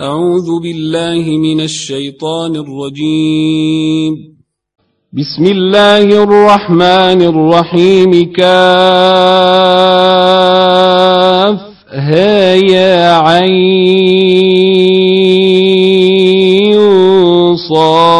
أعوذ بالله من الشيطان الرجيم. بسم الله الرحمن الرحيم. كاف ها يا عين صاد.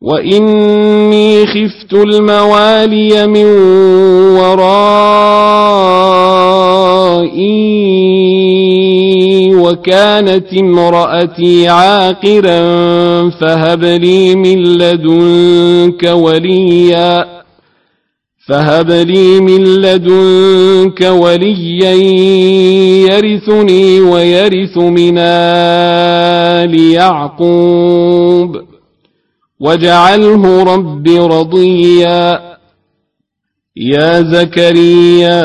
وإني خفت الموالي من ورائي وكانت امرأتي عاقرا فهب لي من لدنك وليا فهب لي من لدنك وليا يرثني ويرث من آل يعقوب واجعله رب رضيا يا زكريا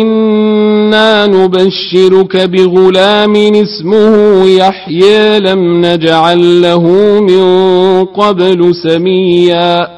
إنا نبشرك بغلام اسمه يحيى لم نجعل له من قبل سميا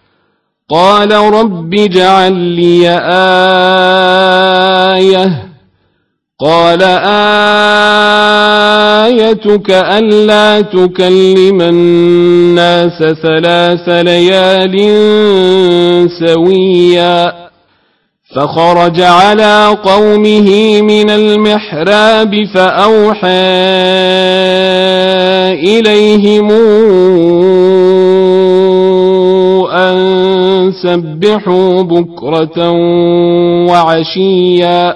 قال رب اجعل لي آية. قال آيتك ألا تكلم الناس ثلاث ليال سويا. فخرج على قومه من المحراب فأوحى إليهم أن سبحوا بكرة وعشيا.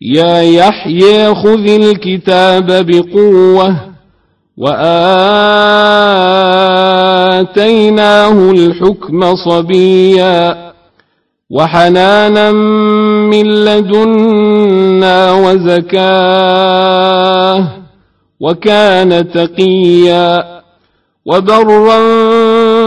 يا يحيى خذ الكتاب بقوة وآتيناه الحكم صبيا. وحنانا من لدنا وزكاة وكان تقيا. وبرا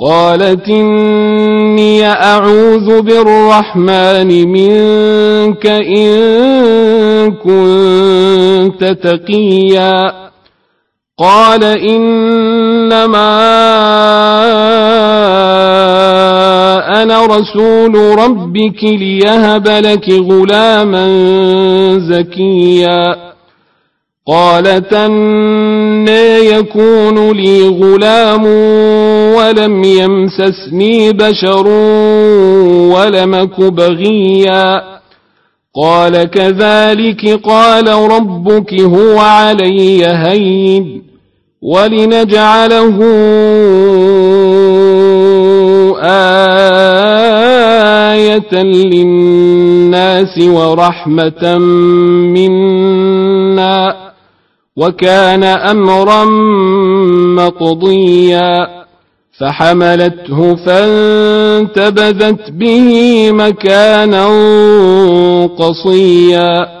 قالت إني أعوذ بالرحمن منك إن كنت تقيا. قال إنما أنا رسول ربك ليهب لك غلاما زكيا. قالت أنا يكون لي غلام ولم يمسسني بشر ولمك بغيا. قال كذلك قال ربك هو علي هين ولنجعله آية للناس ورحمة منا. وكان أمرا مقضيا فحملته فانتبذت به مكانا قصيا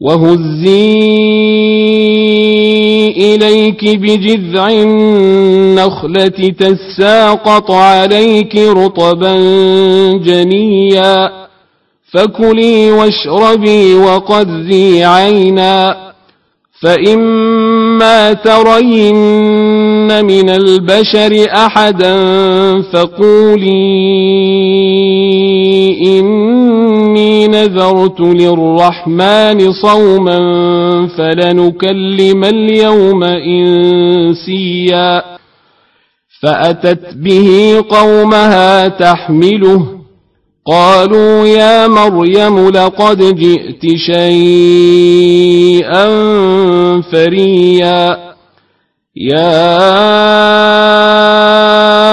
وهزي إليك بجذع النخلة تساقط عليك رطبا جنيا فكلي واشربي وقذي عينا فإما ترين من البشر أحدا فقولي إني نذرت للرحمن صوما فلنكلم اليوم إنسيا فأتت به قومها تحمله قالوا يا مريم لقد جئت شيئا فريا يا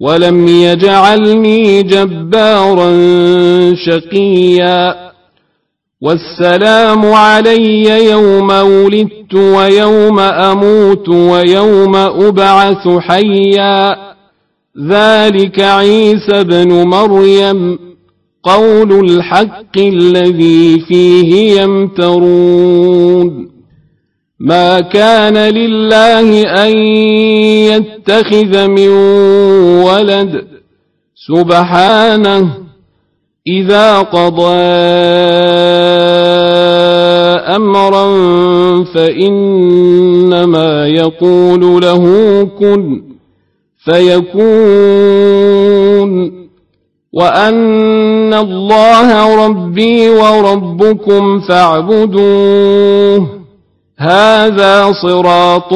ولم يجعلني جبارا شقيا والسلام علي يوم ولدت ويوم أموت ويوم ابعث حيا ذلك عيسى بن مريم قول الحق الذي فيه يمترون ما كان لله أن يتخذ من ولد. سبحانه إذا قضى أمرا فإنما يقول له كن فيكون. وأن الله ربي وربكم فاعبدوه. هذا صراط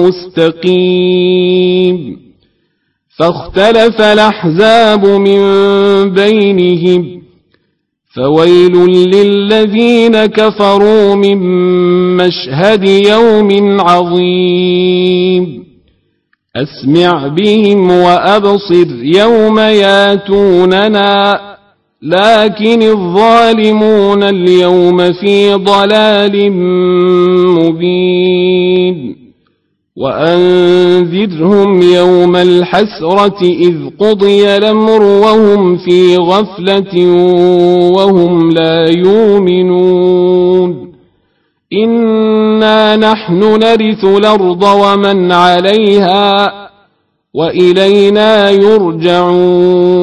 مستقيم. فاختلف الأحزاب من بينهم. فويل للذين كفروا من مشهد يوم عظيم. أسمع بهم وأبصر يوم ياتوننا. لكن الظالمون اليوم في ضلال مبين. وأنذرهم يوم الحسرة إذ قضي الأمر وهم في غفلة وهم لا يؤمنون. إنا نحن نرث الأرض ومن عليها وإلينا يرجعون.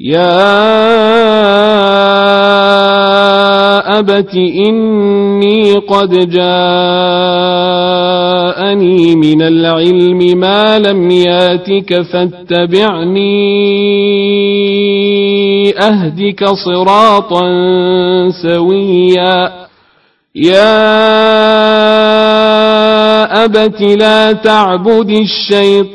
يا أبت إني قد جاءني من العلم ما لم ياتك فاتبعني أهدك صراطا سويا يا أبت لا تعبد الشيطان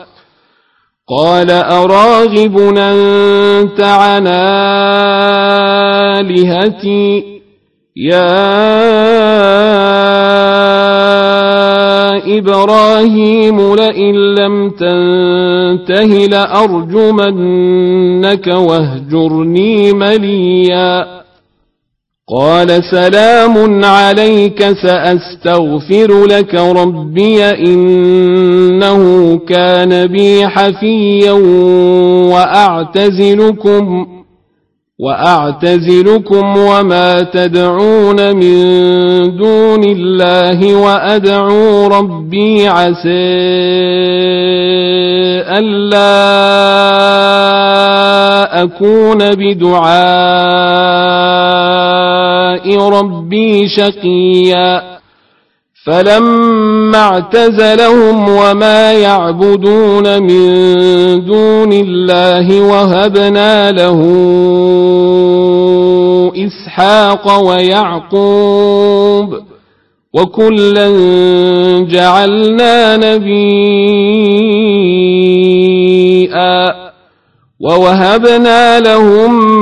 قال أراغب أنت عن آلهتي؟ يا إبراهيم لئن لم تنته لأرجمنك واهجرني مليا. قال سلام عليك سأستغفر لك ربي إنه كان بي حفيا وأعتزلكم وأعتزلكم وما تدعون من دون الله وأدعو ربي عسى ألا أكون بدعاء ربي شقيا. فلما اعتزلهم وما يعبدون من دون الله وهبنا له إسحاق ويعقوب وكلا جعلنا نبيئا ووهبنا لهم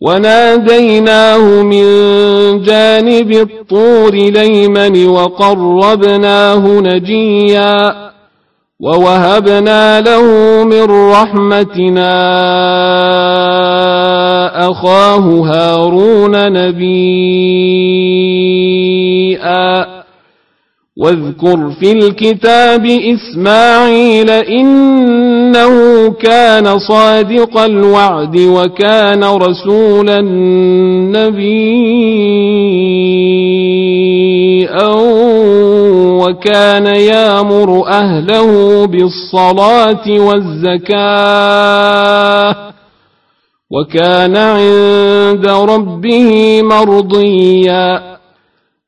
وناديناه من جانب الطور ليمن وقربناه نجيا ووهبنا له من رحمتنا أخاه هارون نبيئا واذكر في الكتاب إسماعيل إنه كان صادق الوعد وكان رسولا نبيا وكان يامر أهله بالصلاة والزكاة وكان عند ربه مرضيا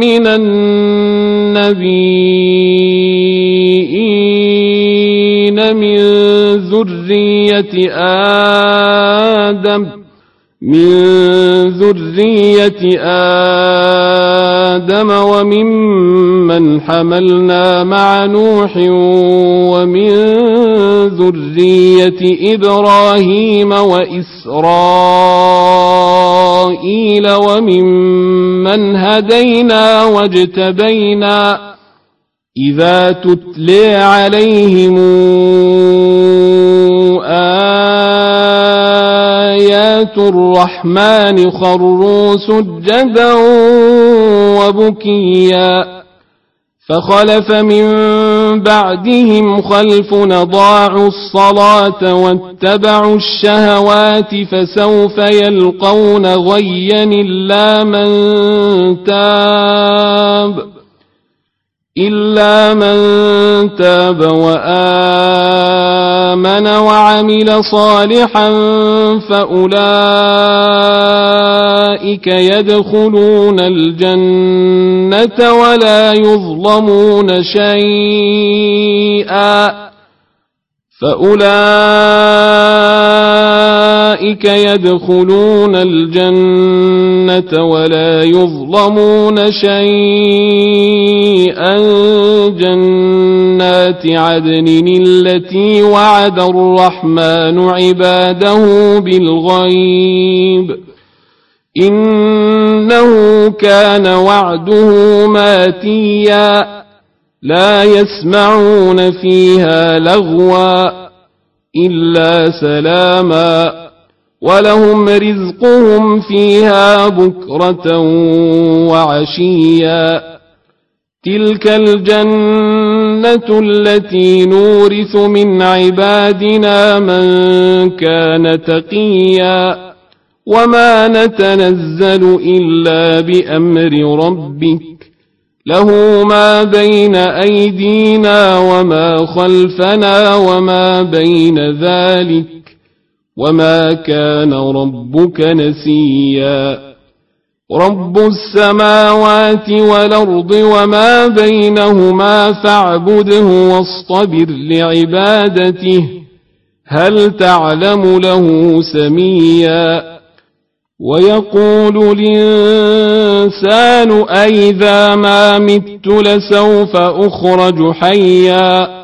من النبيين من ذرية آدم من ذرية آدم وممن حملنا مع نوح ومن ذرية إبراهيم وإسرائيل وممن هدينا واجتبينا إذا تتلي عليهم آيات الرحمن خروا سجدا وبكيا فخلف من بعدهم خلف نضاعوا الصلاة واتبعوا الشهوات فسوف يلقون غيا إلا من تاب إلا من تاب وآمن وعمل صالحا فأولئك يدخلون الجنة ولا يظلمون شيئا فأولئك أولئك يدخلون الجنة ولا يظلمون شيئا. جنات عدن التي وعد الرحمن عباده بالغيب. إنه كان وعده ماتيا. لا يسمعون فيها لغوا إلا سلاما. ولهم رزقهم فيها بكرة وعشيا. تلك الجنة التي نورث من عبادنا من كان تقيا. وما نتنزل إلا بأمر ربك. له ما بين أيدينا وما خلفنا وما بين ذلك. وما كان ربك نسيا رب السماوات والأرض وما بينهما فاعبده واصطبر لعبادته هل تعلم له سميا ويقول الإنسان أئذا ما مت لسوف أخرج حيا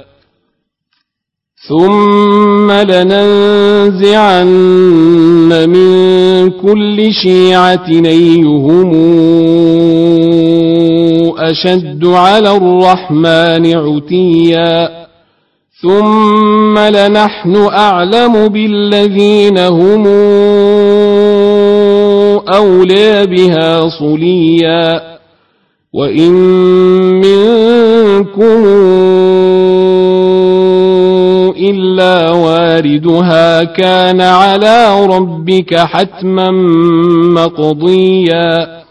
ثم لننزعن من كل شيعة نيهم أشد على الرحمن عتيا ثم لنحن أعلم بالذين هم أولى بها صليا وإن منكم واردها كان على ربك حتما مقضيا.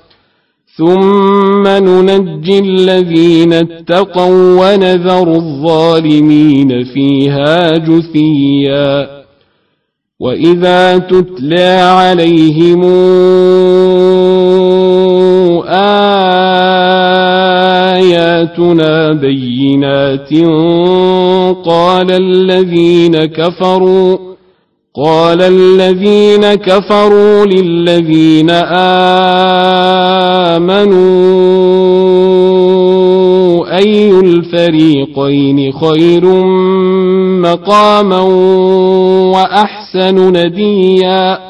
ثم ننجي الذين اتقوا ونذر الظالمين فيها جثيا. وإذا تتلى عليهم اياتنا بينات قال الذين كفروا قال الذين كفروا للذين آمنوا أي الفريقين خير مقاما وأحسن نديا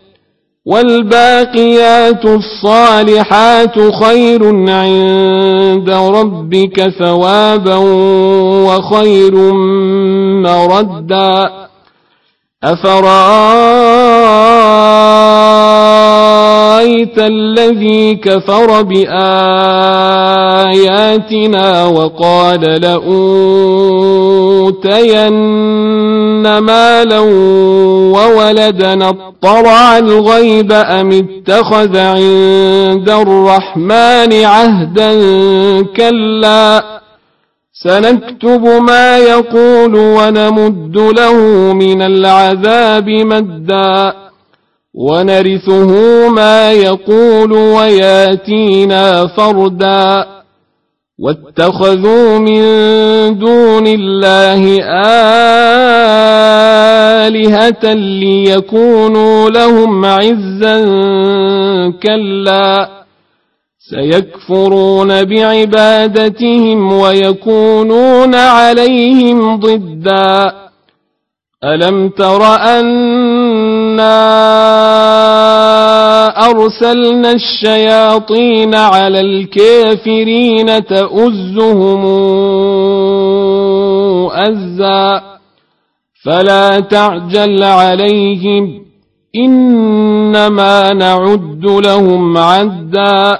والباقيات الصالحات خير عند ربك ثوابا وخير مردا. أفرأيت الذي كفر بآياتنا وقال لأوتين مالا وولدنا اطلع الغيب أم اتخذ عند الرحمن عهدا كلا سنكتب ما يقول ونمد له من العذاب مدا ونرثه ما يقول وياتينا فردا. واتخذوا من دون الله آلهة ليكونوا لهم عزا كلا. سيكفرون بعبادتهم ويكونون عليهم ضدا. ألم تر أنا أرسلنا الشياطين على الكافرين تؤزهم أزا فلا تعجل عليهم إنما نعد لهم عدا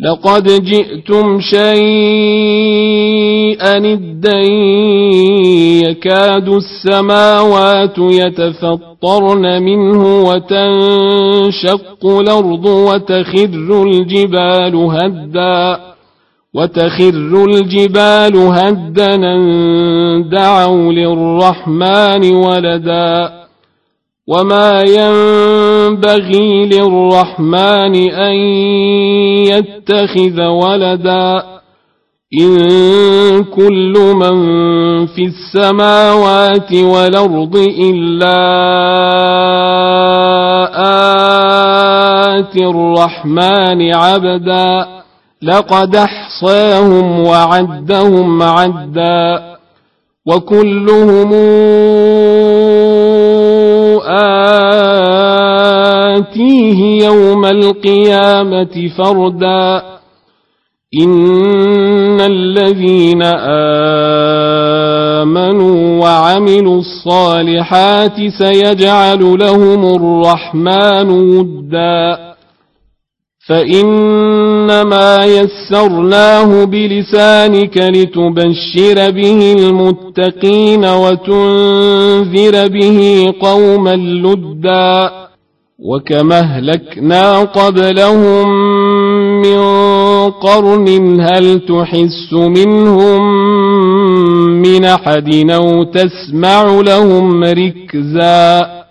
لقد جئتم شيئا إدا يكاد السماوات يتفطرن منه وتنشق الأرض وتخر الجبال هدا وتخر الجبال هدنا دعوا للرحمن ولدا وما ينبغي للرحمن أن يتخذ ولدا إن كل من في السماوات والأرض إلا آتي الرحمن عبدا لقد احصاهم وعدهم عدا وكلهم آتيه يوم القيامة فردا. إن الذين آمنوا وعملوا الصالحات سيجعل لهم الرحمن ودا. فإنما يسرناه بلسانك لتبشر به المتقين وتنذر به قوما لدا وكما أهلكنا قبلهم من قرن هل تحس منهم من أحد أو تسمع لهم ركزاً